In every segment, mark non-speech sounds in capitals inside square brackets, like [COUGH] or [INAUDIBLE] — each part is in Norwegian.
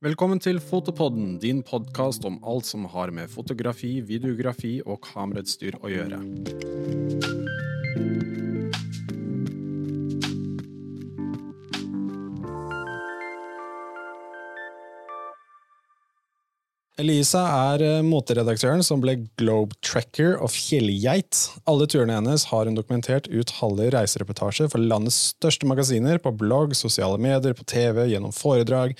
Velkommen til Fotopodden, din podkast om alt som har med fotografi, videografi og kamerautstyr å gjøre. Elisa er eh, moteredaktøren som ble Globe Tracker og Fjellgeit. Alle turene hennes har hun dokumentert ut halve reisereportasjer for landets største magasiner, på blogg, sosiale medier, på TV, gjennom foredrag.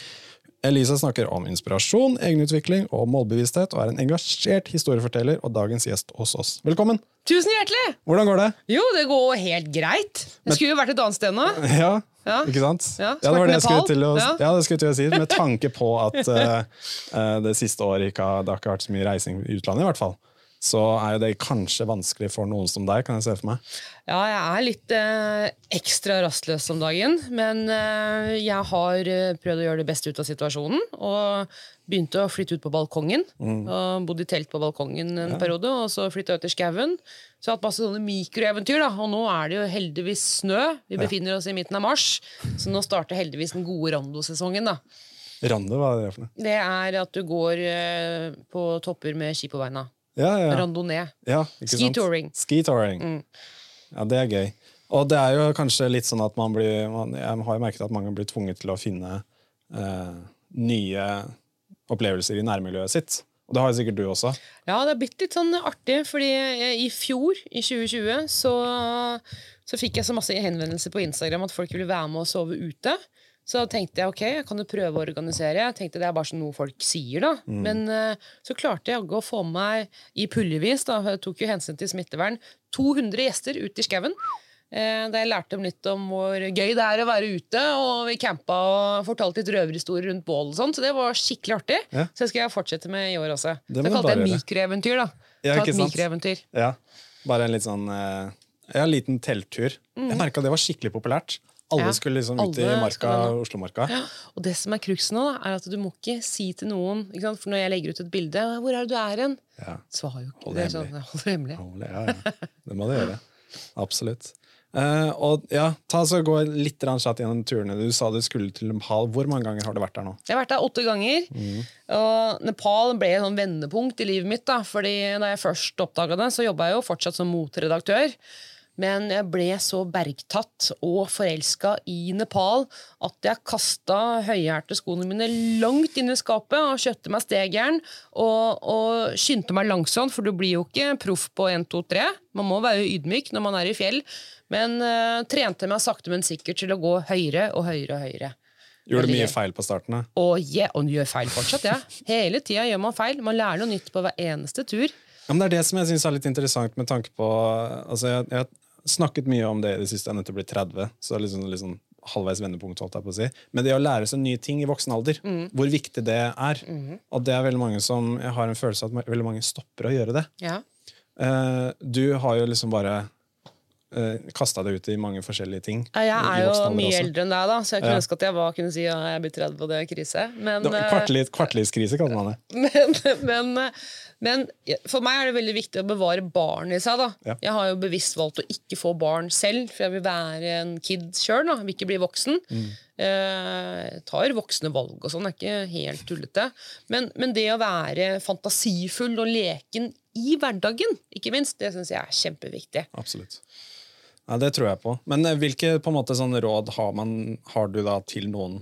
Elisa snakker om inspirasjon, egenutvikling og målbevissthet, og er en engasjert historieforteller og dagens gjest hos oss. Velkommen! Tusen hjertelig! Hvordan går det? Jo, det går helt greit. Jeg skulle jo vært et annet sted nå. Ja, Ja. ikke sant? Ja, det var det jeg skulle til å, ja. Ja. det skulle til å si, med tanke på at uh, det siste året ikke har, det har ikke vært så mye reising i utlandet, i hvert fall. Så er jo det kanskje vanskelig for noen som deg, kan jeg se for meg. Ja, jeg er litt eh, ekstra rastløs om dagen, men eh, jeg har eh, prøvd å gjøre det beste ut av situasjonen. Og begynte å flytte ut på balkongen. Og Bodde i telt på balkongen en periode, og så flytta jeg ut i skauen. Så jeg har hatt masse sånne mikroeventyr, da. Og nå er det jo heldigvis snø. Vi befinner oss i midten av mars, så nå starter heldigvis den gode randosesongen. da. Rande, hva er det for noe? Det er at du går eh, på topper med ski på beina. Ja, ja. Randonee. ja Skitouring. Skitouring. Ski-touring. Ja, det er gøy. Og det er jo kanskje litt sånn at man blir man, Jeg har jo merket at mange blir tvunget til å finne eh, nye opplevelser i nærmiljøet sitt. Og det har jo sikkert du også. Ja, det har blitt litt sånn artig, fordi i fjor, i 2020, så, så fikk jeg så masse henvendelser på Instagram at folk ville være med og sove ute. Så tenkte jeg ok, jeg kan jo prøve å organisere. Jeg tenkte Det er bare sånn noe folk sier, da. Men uh, så klarte jeg å få med meg i puljevis, da, jeg tok jo hensyn til smittevern, 200 gjester ut i skauen. Uh, Da jeg lærte dem litt om hvor gøy det er å være ute, og vi campa og fortalte litt røverhistorier rundt bål og sånn, så det var skikkelig artig. Ja. Så det skal jeg fortsette med i år også. Det Så jeg kalte det mikroeventyr, da. Ja, Ta ikke et sant? mikroeventyr. Ja, Bare en litt sånn uh, Ja, en liten telttur. Jeg merka det var skikkelig populært. Alle. Ja, skulle liksom ut i marka. Oslomarka. Og det som er cruxen nå, er at du må ikke si til noen? For når jeg legger ut et bilde 'Hvor er det du er hen?' Ja. Svarer jo ikke. Hold Det det er sånn, hold det hemmelig. Holy, ja, ja. Det må du gjøre. Absolutt. Uh, og ja, ta så Gå litt kjapt gjennom turene. Du sa du skulle til Nepal. Hvor mange ganger har du vært der nå? Jeg har vært der åtte ganger. Mm. Og Nepal ble et sånn vendepunkt i livet mitt. da, fordi Da jeg først oppdaga det, så jobba jeg jo fortsatt som motredaktør. Men jeg ble så bergtatt og forelska i Nepal at jeg kasta høyhælte skoene mine langt inn i skapet og kjøpte meg stegjern og, og skyndte meg langsomt, for du blir jo ikke proff på 1, 2, 3. Man må være ydmyk når man er i fjell. Men uh, trente meg sakte, men sikkert til å gå høyere og høyere og høyere. Gjorde du mye feil på starten? Og, yeah, og gjør feil fortsatt, ja. Hele tida gjør man feil. Man lærer noe nytt på hver eneste tur. Ja, men det er det som jeg synes er litt interessant med tanke på altså jeg, jeg snakket mye om det i det siste. Jeg er nødt til å bli 30, så det er liksom, liksom halvveis vendepunkt. holdt jeg på å si. Men det å lære seg nye ting i voksen alder, hvor viktig det er. Og det er veldig mange som, Jeg har en følelse av at veldig mange stopper å gjøre det. Ja. Uh, du har jo liksom bare uh, kasta deg ut i mange forskjellige ting. Jeg er jo mye også. eldre enn deg, da, så jeg kunne ønske at jeg var, kunne si at jeg blir 30 og det er krise. Men, Det eh, kvartliv, Kvartlivskrise, kaller man det. [LAUGHS] men, men, eh, men for meg er det veldig viktig å bevare barn i seg. da. Ja. Jeg har jo bevisst valgt å ikke få barn selv, for jeg vil være en kid sjøl. Vil ikke bli voksen. Mm. Eh, tar voksne valg og sånn, er ikke helt tullete. Men, men det å være fantasifull og leken i hverdagen, ikke minst, det syns jeg er kjempeviktig. Absolutt. Ja, det tror jeg på. Men eh, hvilke på en måte, sånne råd har, man, har du da til noen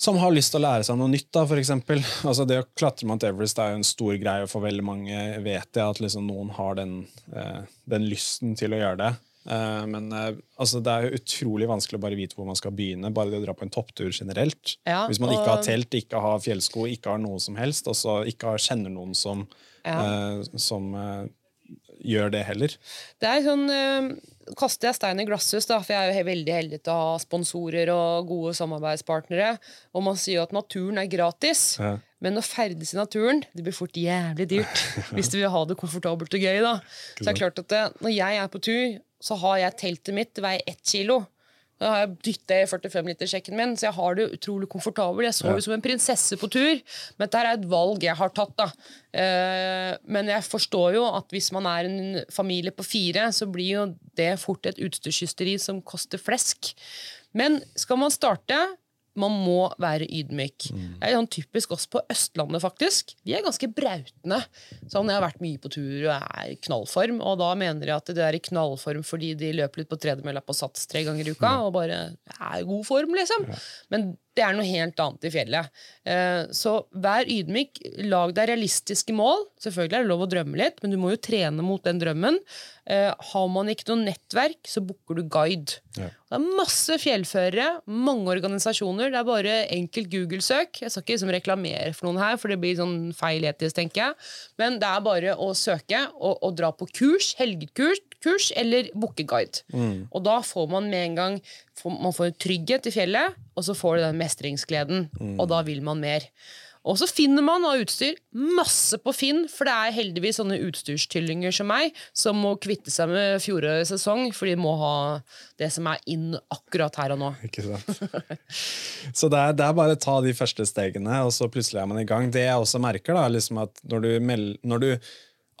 som har lyst til å lære seg noe nytt? da, for eksempel? [LAUGHS] Altså Det å klatre Mount Everest er jo en stor greie for veldig mange. vet jeg At liksom noen har den, eh, den lysten til å gjøre det. Eh, men altså, det er jo utrolig vanskelig å bare vite hvor man skal begynne. Bare det å dra på en topptur generelt. Ja, Hvis man ikke har telt, ikke har fjellsko, ikke har noe som helst, og så ikke har, kjenner noen som, eh, som eh, gjør det heller. Det er sånn, eh, kaster jeg stein i glasshus, da, for jeg er jo veldig heldig til å ha sponsorer og gode samarbeidspartnere. Og man sier jo at naturen er gratis. Ja. Men å ferdes i naturen det blir fort jævlig dyrt [LAUGHS] hvis du vil ha det komfortabelt og gøy. da. Så det er klart at det, Når jeg er på tur, så har jeg teltet mitt, veier ett kilo. Da har jeg dytta i 45-litersjekken min, så jeg har det utrolig komfortabelt. Jeg sover som en prinsesse på tur. Men dette er et valg jeg har tatt. da. Eh, men jeg forstår jo at hvis man er en familie på fire, så blir jo det fort et utstyrshysteri som koster flesk. Men skal man starte, man må være ydmyk. Det er sånn typisk oss på Østlandet, faktisk. Vi er ganske brautende. Sånn, jeg har vært mye på tur og er i knallform, og da mener jeg at det er i knallform fordi de løper litt på tredemølla på sats tre ganger i uka og bare er i god form, liksom. Men det er noe helt annet i fjellet. Eh, Så vær ydmyk. Lag deg realistiske mål. Selvfølgelig er det lov å drømme litt, men du må jo trene mot den drømmen. Eh, Har man ikke noe nettverk, så booker du guide. Ja. Det er masse fjellførere, mange organisasjoner. Det er bare enkelt Google-søk. Jeg skal ikke liksom reklamere for noen her, for det blir sånn feil etisk, tenker jeg. Men det er bare å søke og, og dra på kurs, helgekurs, kurs, eller booke guide. Og da får man med en gang man får trygghet i fjellet, og så får du den mestringsgleden. Og da vil man mer. Og så finner man av utstyr masse på Finn, for det er heldigvis sånne utstyrstyllinger som meg som må kvitte seg med fjorårets sesong, for de må ha det som er inn akkurat her og nå. Ikke sant? [LAUGHS] Så det er, det er bare å ta de første stegene, og så plutselig er man i gang. Det jeg også merker, da, er liksom at når du, meld, når du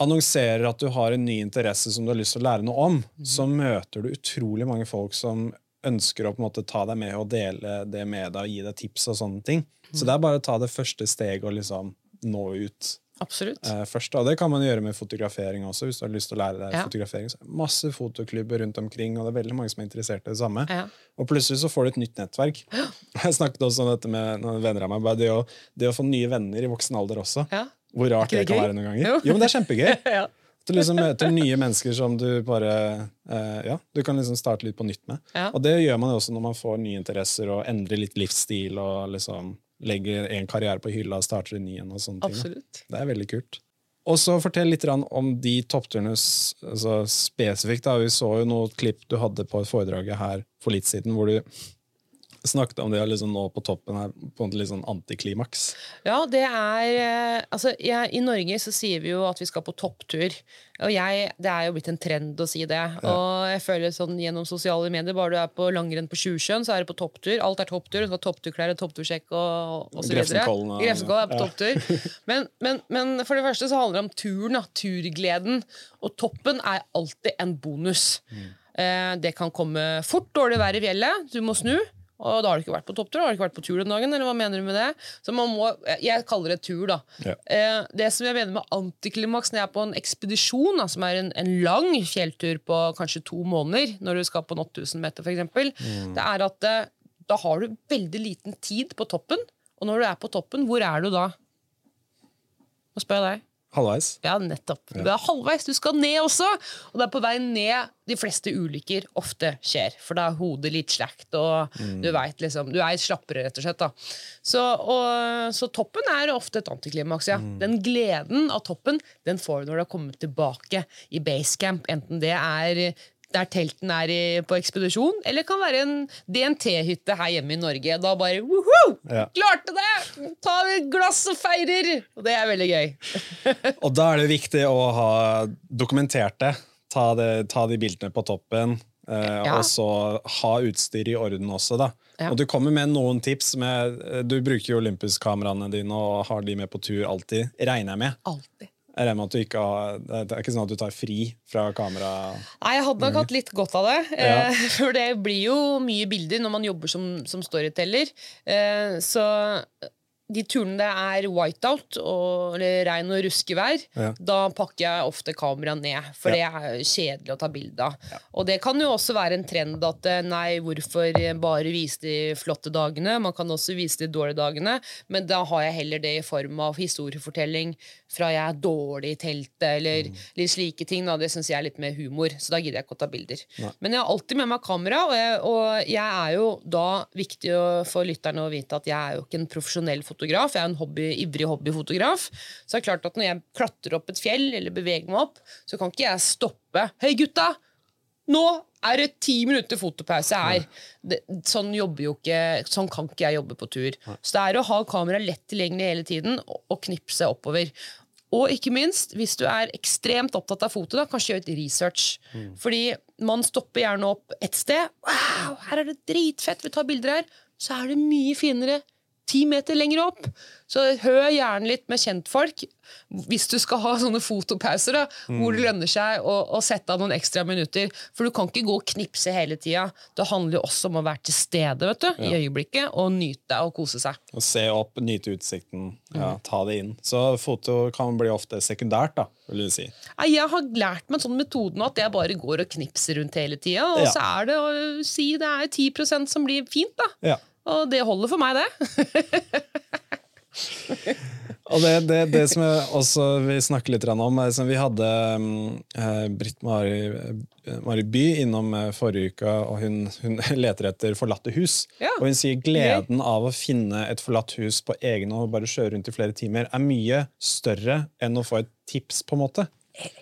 annonserer at du har en ny interesse som du har lyst til å lære noe om, så møter du utrolig mange folk som ønsker å på en måte ta deg med og dele det med deg og gi deg tips og sånne ting. Så det er bare å ta det første steget og liksom nå ut Absolutt. eh, først. Og det kan man gjøre med fotografering også, hvis du har lyst til å lære deg Ja. fotografering. Er masse fotoklubber rundt omkring, og det er veldig mange som er interessert i det samme. Ja. Og plutselig så får du et nytt nettverk. [LAUGHS] Jeg snakket også om dette med noen venner av meg. Det, å, det å få nye venner i voksen alder også. Ja. Hvor rart det det kan gøy? være noen ganger. Jo. Jo, men det er kjempegøy. [LAUGHS] ja. Du liksom møter nye mennesker som du bare eh, Ja, du kan liksom starte litt på nytt med. Ja. Og det gjør man jo også når man får nye interesser og endrer litt livsstil og liksom legger en karriere på hylla og starter en ny en. og sånne ting. Absolutt. Det er veldig kult. Og så Fortell litt om de toppturene altså spesifikt. da. Vi så jo noe klipp du hadde på et foredrag her for litt siden, hvor du snakket om det liksom nå på toppen her, på en litt sånn antiklimaks. Ja, det er eh, Altså, jeg, i Norge så sier vi jo at vi skal på topptur. Og jeg, det er jo blitt en trend å si det. Og jeg føler sånn gjennom sosiale medier, bare du er på langrenn på Sjusjøen, så er du på topptur. Alt er topptur. Du skal ha toppturklær og topptursjekk og, videre. Grefsenkollen og- Grefsenkollen er på ja. topptur. [LAUGHS] Men, men, men for det første så handler det om turen, da. Turgleden. Og toppen er alltid en bonus. Mm. det kan komme fort dårlig vær i fjellet. Du må snu. Og da har du ikke vært på topptur, da har du ikke vært på tur den dagen. eller hva mener du med det? Så man må, Jeg kaller det tur, da. Ja. Eh, det som jeg mener med antiklimaks når jeg er på en ekspedisjon, da, som er en, en lang fjelltur på kanskje to måneder, når du skal på 8000 meter f.eks., det er at eh, da har du veldig liten tid på toppen. Og når du er på toppen, hvor er du da? Nå spør jeg deg. Halvveis. Ja, nettopp. Du er halvveis, du skal ned også! Og det er på vei ned de fleste ulykker ofte skjer. For da er hodet litt slakt, og du vet liksom Du er slappere, rett og slett. da. Så, og, så toppen er ofte et antiklimaks, ja. Den gleden av toppen den får du når du har kommet tilbake i basecamp, enten det er der telten er i, på ekspedisjon, eller kan være en DNT-hytte her hjemme i Norge. Da bare woho! Ja. Klarte det! Ta et glass og feirer! Og det er veldig gøy. [LAUGHS] Og da er det viktig å ha dokumentert det. Ta, det, ta de bildene på toppen. Eh, Ja. Og så ha utstyr i orden også, da. Ja. Og du kommer med noen tips. Med, du bruker jo Olympus-kameraene dine og har de med på tur alltid, regner jeg med. Alltid. Jeg regner med at du ikke har, Det er ikke sånn at du tar fri fra kamera? Nei, jeg hadde nok hatt litt godt av det. Ja. Eh, [LAUGHS] For det blir jo mye bilder når man jobber som, som storyteller. Eh, Så de turene det er whiteout og, eller regn og ruskevær, Ja. da pakker jeg ofte kameraet ned. For det er kjedelig å ta bilde av. Og det kan jo også være en trend at eh, nei, hvorfor bare vise de flotte dagene? Man kan også vise de dårlige dagene, men da har jeg heller det i form av historiefortelling fra jeg er dårlig i teltet, eller litt slike ting. Da. Det syns jeg er litt mer humor, så da gidder jeg ikke å ta bilder. Men jeg har alltid med meg kamera, og jeg, og jeg er jo da viktig for lytterne å vite at jeg er jo ikke en profesjonell fotograf, jeg er en hobby, ivrig hobbyfotograf. Så det er klart at når jeg klatrer opp et fjell, eller beveger meg opp, så kan ikke jeg stoppe. Hei, gutta! Nå er det ti minutter fotopause her. Det, sånn, jobber jo ikke, sånn kan ikke jeg jobbe på tur. Så det er å ha kamera lett tilgjengelig hele tiden og, og knipse oppover. Og ikke minst, hvis du er ekstremt opptatt av foto, da, kanskje gjør et research. Fordi man stopper gjerne opp et sted. Wow, her er det dritfett, vi tar bilder her. Så er det mye finere ti meter lenger opp. Så hør gjerne litt med kjentfolk hvis du skal ha sånne fotopauser da, hvor det lønner seg å, å sette av noen ekstra minutter. For du kan ikke gå og knipse hele tida. Det handler jo også om å være til stede vet du, i øyeblikket og nyte og kose seg. Og se opp, nyte utsikten, ja, ta det inn. Så foto kan bli ofte sekundært, da, vil du si. Jeg har lært meg en sånn metode nå at jeg bare går og knipser rundt hele tida. Og Ja. så er det å si det er 10% som blir fint, da. Og det holder for meg, det. [LAUGHS] Og det, det, det som også vil snakke litt om, er som vi hadde um, eh, Britt Mari, eh, Mari By innom eh, forrige uke, og hun, hun [LAUGHS] leter etter forlatte hus. Ja. Og hun sier gleden av å finne et forlatt hus på egen hånd og bare kjøre rundt i flere timer, er mye større enn å få et tips, på en måte.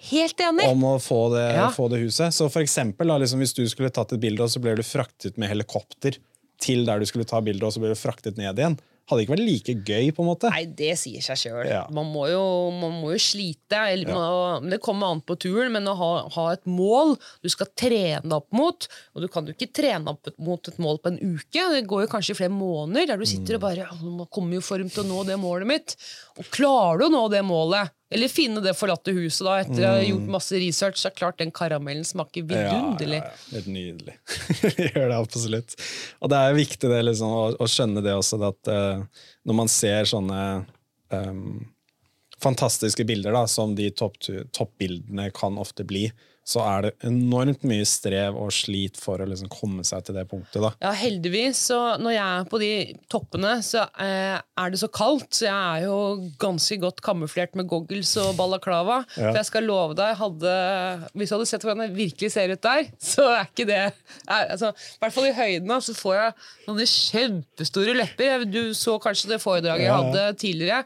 Helt enig. Om å få det, Ja. få det huset. Så for eksempel, da, liksom, hvis du skulle tatt et bilde, og så ble du fraktet med helikopter til der du skulle ta bildet, og så ble du fraktet ned igjen, hadde det ikke vært like gøy, på en måte. Nei, det sier seg sjøl. Ja. Man, man må jo slite. Eller, man, det kommer an på turen, men å ha, ha et mål du skal trene opp mot Og du kan jo ikke trene opp mot et mål på en uke. Det går jo kanskje flere måneder der du sitter og bare «Å, Man kommer jo form til å nå det målet mitt. Og klarer du å nå det målet, eller finne det forlatte huset da, etter å ha gjort masse research, så er klart den karamellen smaker vidunderlig. Ja, ja. Helt nydelig. [LAUGHS] Gjør det absolutt. Og det er viktig det, liksom, å, å skjønne det også, at uh, når man ser sånne um, fantastiske bilder, da, som de toppbildene toppbildene kan ofte bli, så er det enormt mye strev og slit for å liksom komme seg til det punktet. da. Ja, heldigvis. Så når jeg er på de toppene, så eh, er det så kaldt. Så jeg er jo ganske godt kamuflert med goggles og balaklava. Ja. For jeg skal love deg, hadde, hvis du hadde sett hvordan jeg virkelig ser ut der, så er ikke det er, altså, I hvert fall i høyden da, så får jeg noen kjempestore lepper. Du så kanskje det foredraget jeg hadde tidligere.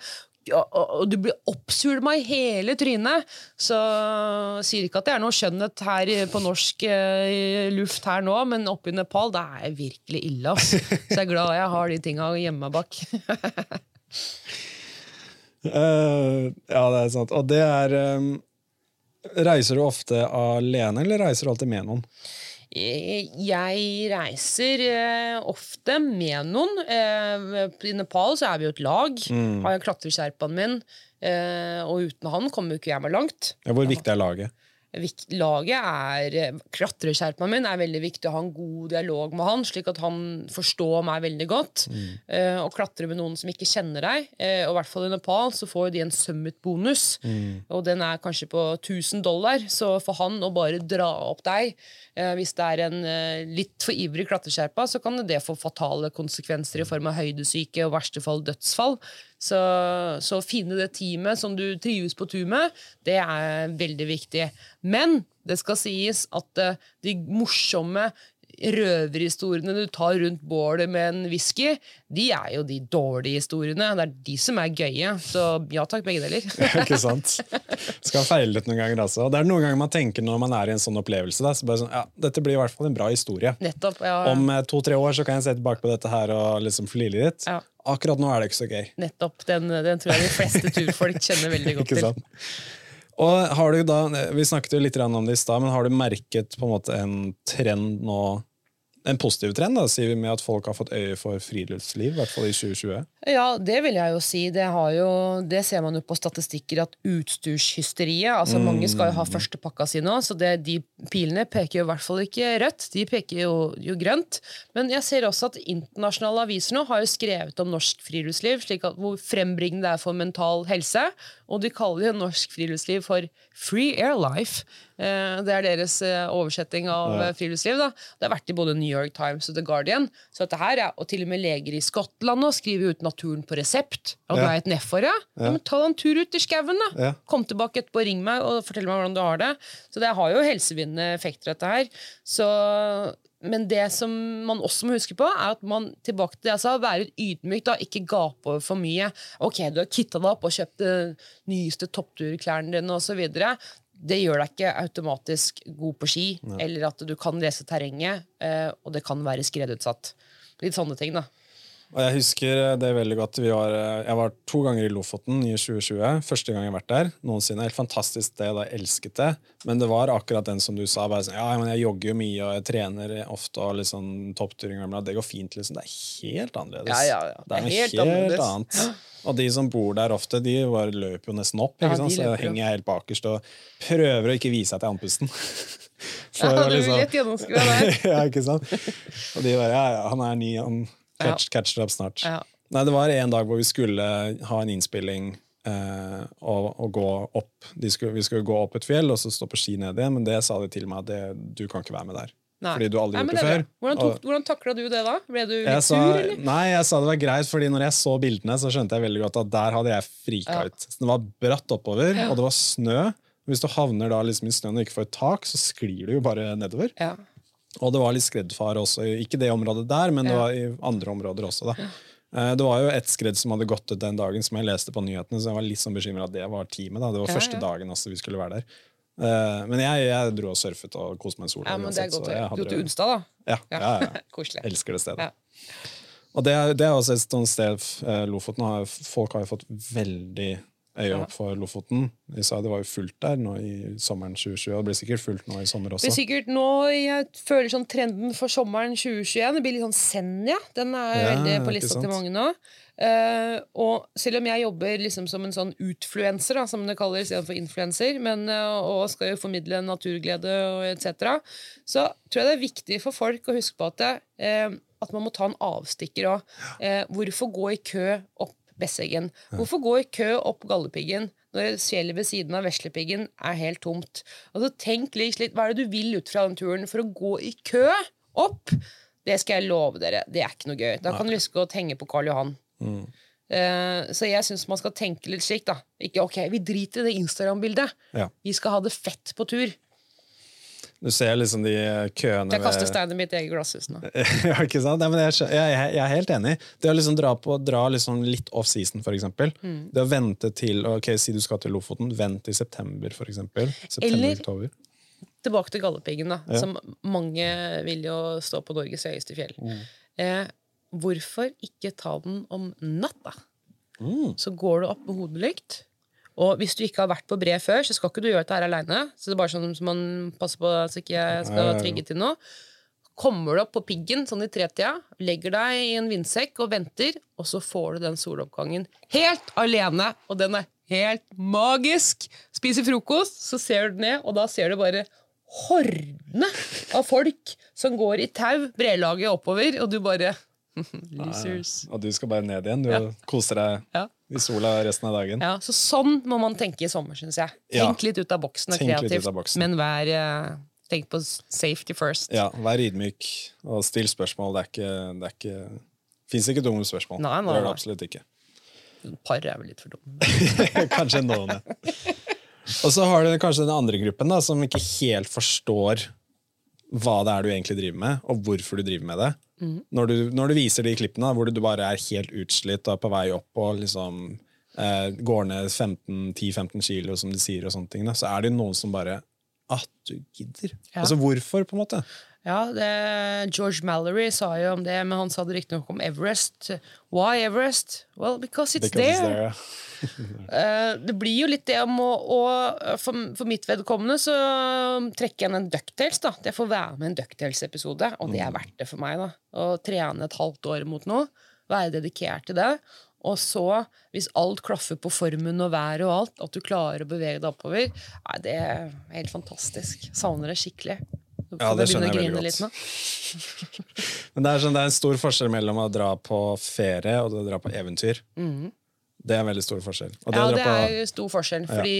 Ja, og du blir oppsvulma i hele trynet. Så sier ikke at det er noe skjønnhet her på norsk eh, luft her nå, men oppe i Nepal det er virkelig ille. ass. Så jeg er glad jeg har de tinga meg bak. uh, [LAUGHS] ja, det er sant. Og det er um, Reiser du ofte alene, eller reiser du alltid med noen? Eh, Jeg reiser eh, ofte med noen. Eh, I Nepal så er vi jo et lag. Har jeg klatresherpaen min, og uten han kommer jo ikke jeg meg langt. Hvor viktig er laget? Laget er Klatrekjerpen min er veldig viktig å ha en god dialog med han, slik at han forstår meg veldig godt. Eh, og klatre med noen som ikke kjenner deg. uh, og i hvert fall i Nepal så får de en summit-bonus. Og den er kanskje på 1000 dollar. Så for han å bare dra opp deg uh, hvis det er en eh, litt for ivrig klatreskjerpa, så kan det få fatale konsekvenser i form av høydesyke og i verste fall dødsfall. Så, så å finne det teamet som du trives på tur med, det er veldig viktig. Men det skal sies at eh, de morsomme røverhistoriene du tar rundt bålet med en whisky, de er jo de dårlige historiene. Det er de som er gøye. Så ja takk, begge deler. [LAUGHS] ikke sant? Skal feile litt noen ganger altså. Det er noen ganger man tenker når man er i en sånn opplevelse, da, så bare sånn, ja, dette blir i hvert fall en bra historie. Nettopp. Ja, Om eh, to-tre år så kan jeg se tilbake på dette her og liksom flire litt. Ja. Akkurat nå er det ikke så gøy. nettopp. Den, den tror jeg de fleste turfolk kjenner veldig godt [LAUGHS] til. Og har du da, Vi snakket jo litt om det i stad, men har du merket på en måte en trend nå En positiv trend, da, sier vi med at folk har fått øye for friluftsliv, i hvert fall i 2020? Ja, det vil jeg jo si. Det, har jo, det ser man jo på statistikker at utstyrshysteriet altså Mange skal jo ha førstepakka si nå, så det, de pilene peker jo i hvert fall ikke rødt. De peker jo, jo grønt. Men jeg ser også at internasjonale aviser nå har jo skrevet om norsk friluftsliv, slik at hvor frembringende det er for mental helse. Og de kaller jo norsk friluftsliv for Free Air Life. Eh, Det er deres eh, oversetting av Ja. eh, friluftsliv. da. Det har vært i både New York Times og The Guardian. Så dette her, ja, Og til og med leger i Skottland nå skriver ut naturen på resept. Og du Ja. er et nedfor, ja? ja. Men ta deg en tur ut i skauen, da! Kom tilbake etterpå, ring meg og fortell meg hvordan du har det. Så det har jo helsevinnende effekter, dette her. Så, men det som man også må huske på, er at man tilbake til det jeg sa, være ydmyk, da, ikke gape over for mye. Ok, du har kitta deg opp og kjøpt de nyeste toppturklærne dine osv. Det gjør deg ikke automatisk god på ski, eller at du kan lese terrenget, eh, og det kan være skredutsatt. Litt sånne ting, da. Og jeg husker det veldig godt. Vi var, eh, jeg var to ganger i Lofoten i 2020. Første gang jeg har vært der noensinne. Helt fantastisk sted, jeg elsket det. Men det var akkurat den som du sa. Sånn, ja, men Jeg jogger jo mye og jeg trener ofte. og sånn toppturing. Det går fint. liksom. Det er helt annerledes. Ja, ja, ja. Det er helt helt, annerledes. annet. Og de som bor der ofte, de bare løper jo nesten opp. Ikke sant? Så henger jeg helt bakerst og prøver å ikke vise at jeg er andpusten. [LAUGHS] For Ja, du vil liksom- lett gjennomskue der. [LAUGHS] ja, ikke sant? Og de bare, ja, ja, han er ny, han catch, catch it up snart. Ja. Nei, det var en dag hvor vi skulle ha en innspilling eh, og, og gå opp. Skulle, vi skulle gå opp et fjell og så stå på ski ned igjen, men det sa de til meg at du kan ikke være med der. Nei. Fordi du aldri Nei, gjort det før. Hvordan, tok, hvordan takla du det da? Ble du litt sa, sur, eller? nei, jeg sa det var greit, fordi når jeg så bildene, så skjønte jeg veldig godt at der hadde jeg frika Ja. ut. Så det var bratt oppover, og det var snø. Hvis du havner da liksom i snøen og ikke får et tak, så sklir du jo bare nedover. Ja. Og det var litt skreddfare også. Ikke det området der, men det var i andre områder også. da. Eh, Det var jo et skredd som hadde gått ut den dagen, som jeg leste på nyhetene, så jeg var litt sånn bekymra at det var teamet. da. Det var Ja, første ja. dagen også vi skulle være der. Eh, Men jeg, jeg dro og surfet og koste meg i sola. ja, men det er godt hadde Dro til Unstad, da? Ja, ja, ja. [LAUGHS] Koselig. Elsker det stedet. Og det er, det er også et sted eh, Lofoten har, Folk har jo fått veldig øye opp for Lofoten. De sa det var jo fullt der nå i sommeren 2020, og det blir sikkert fullt nå i sommer også. Det blir sikkert nå Jeg føler sånn trenden for sommeren 2021 Det blir litt sånn Senja. Den er Ja, veldig på lista til mange nå. Uh, og selv om jeg jobber liksom som en sånn utfluenser, da, som det kalles istedenfor influenser, men, eh, og skal jo formidle naturglede og etc., så tror jeg det er viktig for folk å huske på at, eh, at man må ta en avstikker òg. Hvorfor gå i kø opp Besseggen? Hvorfor gå i kø opp Galdhøpiggen? Når fjellet ved siden av Veslepiggen er helt tomt. Altså, tenk litt, litt, Hva er det du vil ut fra den turen? For å gå i kø opp, det skal jeg love dere, det er ikke noe gøy. Da kan du lyst til å henge på Karl Johan. Eh, så jeg syns man skal tenke litt slik. da Ikke ok, vi driter i det Instagram-bildet. Ja. Vi skal ha det fett på tur. Du ser liksom de køene Jeg kaster steinen i mitt eget glasshus nå. [LAUGHS] ja, ikke sant? Nei, men jeg, jeg, jeg, er helt enig. Det å liksom dra, på, dra liksom litt off-season, for eksempel. Mm. Det å vente til ok, Si du skal til Lofoten. Vent til september, for eksempel. Eller- September-oktober. Tilbake til Galdhøpiggen, da. Ja. Som mange vil jo stå på Norges høyeste fjell. Mm. Eh, hvorfor ikke ta den om natta? Mm. Så går du opp med hodelykt. Og hvis du ikke har vært på bre før, så skal ikke du gjøre dette her aleine. Så det er bare sånn som man passer på så ikke jeg skal trigge til noe. Kommer du opp på piggen sånn i tretida, legger deg i en vindsekk og venter, og så får du den soloppgangen helt alene, og den er helt magisk. Spiser frokost, så ser du ned, og da ser du bare hordene av folk som går i tau, brelaget oppover, og du bare [LAUGHS] Losers. Og du skal bare ned igjen. Du Ja. koser deg Ja. i sola resten av dagen. Ja, så sånn må man tenke i sommer, syns jeg. Tenk litt ut av boksen og kreativt, boksen. men vær eh, Tenk på safety first. Ja, Vær ydmyk og still spørsmål. Det er ikke, det er ikke Fins ikke dumme spørsmål. Nei, nei, Det er det nei. absolutt ikke. Par er vel litt for dumme. [LAUGHS] kanskje noen, ja. [LAUGHS] Og så har du kanskje den andre gruppen da, som ikke helt forstår hva det er du egentlig driver med, og hvorfor du driver med det. Når, du, når du viser de klippene hvor du bare er helt utslitt og på vei opp og liksom eh, går ned 10-15 kilo, som de sier, og sånne ting, da, så er det jo noen som bare At du gidder! Ja. Altså hvorfor, på en måte? Ja, det, George Mallory sa jo om det, men han sa det riktignok om Everest. Why Everest? Well, because it's Because it's there. uh. [LAUGHS] Det blir jo litt det om å, å for, for mitt vedkommende så trekker jeg en ducktails. da Jeg får være med i en ducktails-episode, og det er verdt det for meg. da Å trene et halvt år mot noe, være dedikert til det. Og så, hvis alt klaffer på formen og været og alt, at du klarer å bevege deg oppover, nei, det er helt fantastisk. Savner det skikkelig. Ja, det skjønner jeg veldig godt. [LAUGHS] [LAUGHS] Men det er, sånn, det er en stor forskjell mellom å dra på ferie og å dra på eventyr. Det er en veldig stor forskjell. Og det Ja, det er stor forskjell. Fordi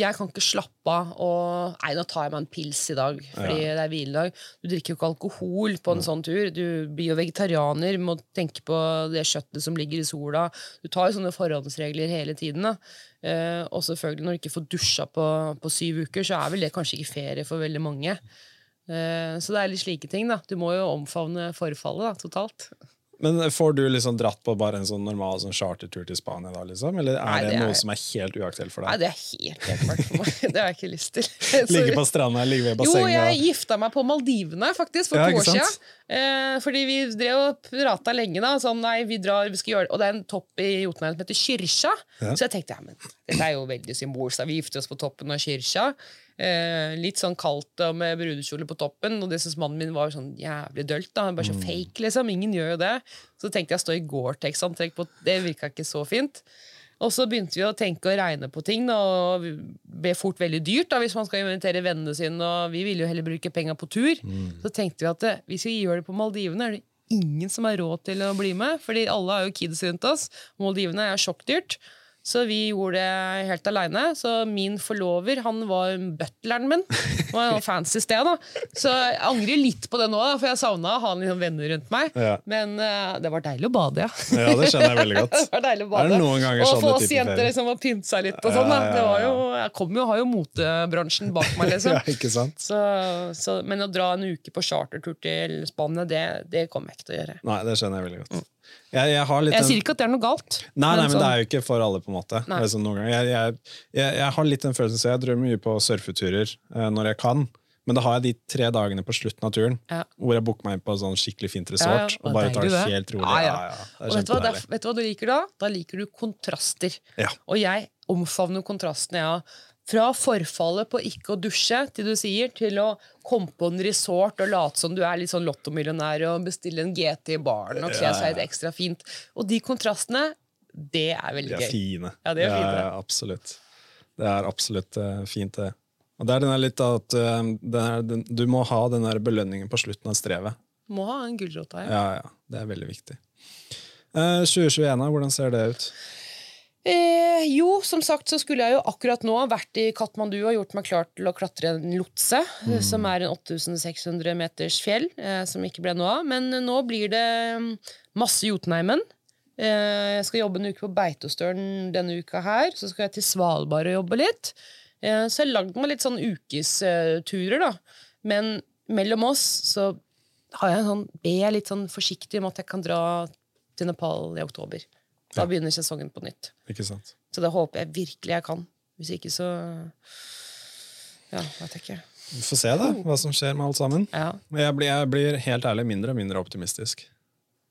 jeg kan ikke slappe av og Nei, nå tar jeg meg en pils i dag fordi det er hviledag. Du drikker jo ikke alkohol på en Mm. sånn tur. Du blir jo vegetarianer, må tenke på det kjøttet som ligger i sola. Du tar jo sånne forhåndsregler hele tiden. da. Eh, og selvfølgelig, når du ikke får dusja på, på syv uker, så er vel det kanskje ikke ferie for veldig mange. Eh, så det er litt slike ting, da. Du må jo omfavne forfallet, da, totalt. Men får du liksom dratt på bare en sånn normal sånn chartertur til Spania, da, liksom? Eller er Nei, det, det er- noe som er helt uaktuelt for deg? Nei, det er helt helt for meg. [LAUGHS] Det har jeg ikke lyst til. [LAUGHS] Ligge på stranda, ligge ved Jo, jeg bassenget gifta meg på Maldivene faktisk for Ja, to år siden. Eh, fordi vi drev og prata lenge, da. Sånn, nei, vi drar, vi skal gjøre det. Og det er en topp i Jotunheim som heter Kyrkja. Ja. Så jeg tenkte ja, men dette er jo veldig symbolsk. Vi gifter oss på toppen av Kyrkja. Eh, litt sånn kaldt og med brudekjole på toppen, og det syntes mannen min var sånn jævlig dølt. da, Bare så fake, liksom. Ingen gjør jo det. Så tenkte jeg å stå i Gore-Tex-antrekk på Det virka ikke så fint. Og så begynte vi å tenke og regne på ting, da, og det ble fort veldig dyrt da, hvis man skal invitere vennene sine, og vi ville jo heller bruke penga på tur. Så tenkte vi at eh, hvis vi gjør det på Maldivene, er det ingen som har råd til å bli med, fordi alle har jo kids rundt oss. Maldivene er sjokkdyrt. Så vi gjorde det helt aleine. Så min forlover han var butleren min. Det var et fancy sted, da. Så jeg angrer litt på det nå, da, for jeg savna å ha noen venner rundt meg. Ja. Men uh, det var deilig å bade, ja. Ja, det skjønner jeg veldig [LAUGHS] godt. Det var deilig å Er bade. og sånn få oss jenter liksom å pynte seg litt og sånn. Ja, ja, ja. jo, jeg kommer jo, har jo motebransjen bak meg, liksom. [LAUGHS] Ja, ikke sant? Så, så, men å dra en uke på chartertur til Spania, det, det kommer jeg ikke til å gjøre. Nei, det skjønner jeg veldig godt. Jeg, jeg Jeg sier ikke at det er noe galt. Nei, nei, men sånn- det er jo ikke for alle, på en måte. Sånn. Jeg, jeg, har litt den følelsen, så jeg drømmer mye på surfeturer eh, når jeg kan. Men da har jeg de tre dagene på slutten av turen Ja. hvor jeg booker meg inn på en sånn skikkelig fint resort. ja. Og bare tar det helt rolig. Ja, Ja, ja. ja, Og vet du, hva, der, er- vet du hva du liker da? Da liker du kontraster. Ja. Og jeg omfavner kontrastene, ja. Fra forfallet på ikke å dusje, til du sier, til å komme på en resort og late som du er litt sånn lottomillionær og bestille en GT i baren og kle seg litt ekstra fint. Og de kontrastene, det er veldig De er gøy. fine. Ja, det er fine. Ja, absolutt. Det er absolutt eh, fint, det. Og det er den litt at eh, er, du må ha den der belønningen på slutten av strevet. Må ha en gulrot her. Ja, ja. Det er veldig viktig. Uh, 2021, hvordan ser det ut? Eh, jo, som sagt så skulle jeg jo akkurat nå vært i Katmandu og gjort meg klar til å klatre en lotse, mm. som er en 8600 meters fjell, eh, som ikke ble noe av. Men eh, nå blir det mm, masse Jotunheimen. Eh, jeg skal jobbe en uke på Beitostølen denne uka her. Så skal jeg til Svalbard og jobbe litt. Eh, så jeg har lagd meg litt sånn ukesturer, da. Men mellom oss så har jeg en sånn, er jeg litt sånn forsiktig om at jeg kan dra til Nepal i oktober. Da begynner sesongen på nytt. Ikke sant? Så det håper jeg virkelig jeg kan. Hvis ikke, så Ja, vet jeg. Vi får se da, hva som skjer med alt sammen. Ja. Jeg blir, jeg blir helt ærlig mindre og mindre optimistisk.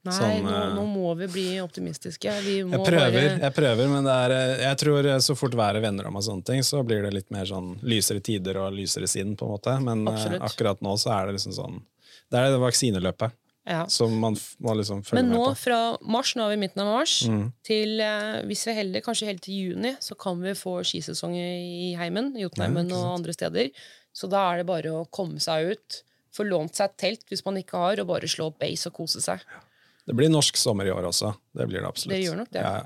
Nei, Sånn, nå, eh, nå må vi bli optimistiske. Vi Jeg prøver, bare jeg prøver, men det er, eh, jeg tror eh, så fort været vender om, og sånne ting, så blir det litt mer sånn lysere tider og lysere sinn. på en måte. Men Absolutt. akkurat nå så er det liksom sånn Det er det vaksineløpet ja. som man må liksom følge Men nå med på. fra mars, nå er vi midten av mars, Mm. til eh, hvis vi er heldige, kanskje helt til juni, så kan vi få skisesong i Heimen, Jotunheimen Ja, og andre steder. Så da er det bare å komme seg ut. Få lånt seg et telt hvis man ikke har, og bare slå opp base og kose seg. Det blir norsk sommer i år også. Det blir det absolutt. Det gjør nok det. Ja.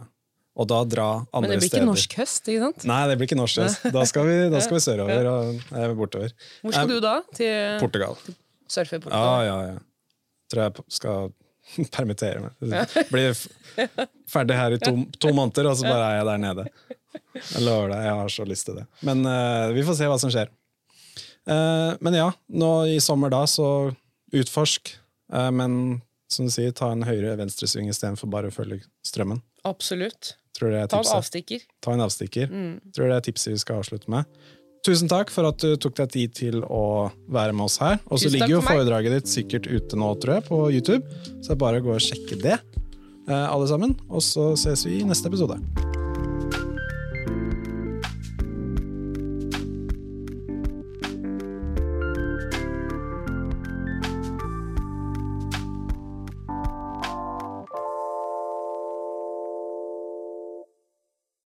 Og da dra andre steder. Men det blir steder. ikke norsk høst, ikke sant? Nei, det blir ikke norsk. høst. Da skal vi, da skal vi [LAUGHS] sørover og eh, bortover. Hvor skal Nei, du da? Til Portugal. surfe i Ja, ja, ja. Tror jeg skal [LAUGHS] permittere meg. [LAUGHS] Blir ferdig her i to, to måneder, og så bare er jeg der nede. Jeg lover deg, jeg har så lyst til det. Men uh, vi får se hva som skjer. Uh, men ja, nå i sommer da, så utforsk. Uh, men som du sier, ta en høyre venstresving istedenfor bare å følge strømmen. Absolutt. Ta en avstikker. Ta en avstikker. Mm. Tror det er tipset vi skal avslutte med. Tusen takk for at du tok deg tid til å være med oss her. Og så ligger jo for foredraget ditt sikkert ute nå, tror jeg, på YouTube. Så det er bare å gå og sjekke det, eh, alle sammen. Og så ses vi i neste episode.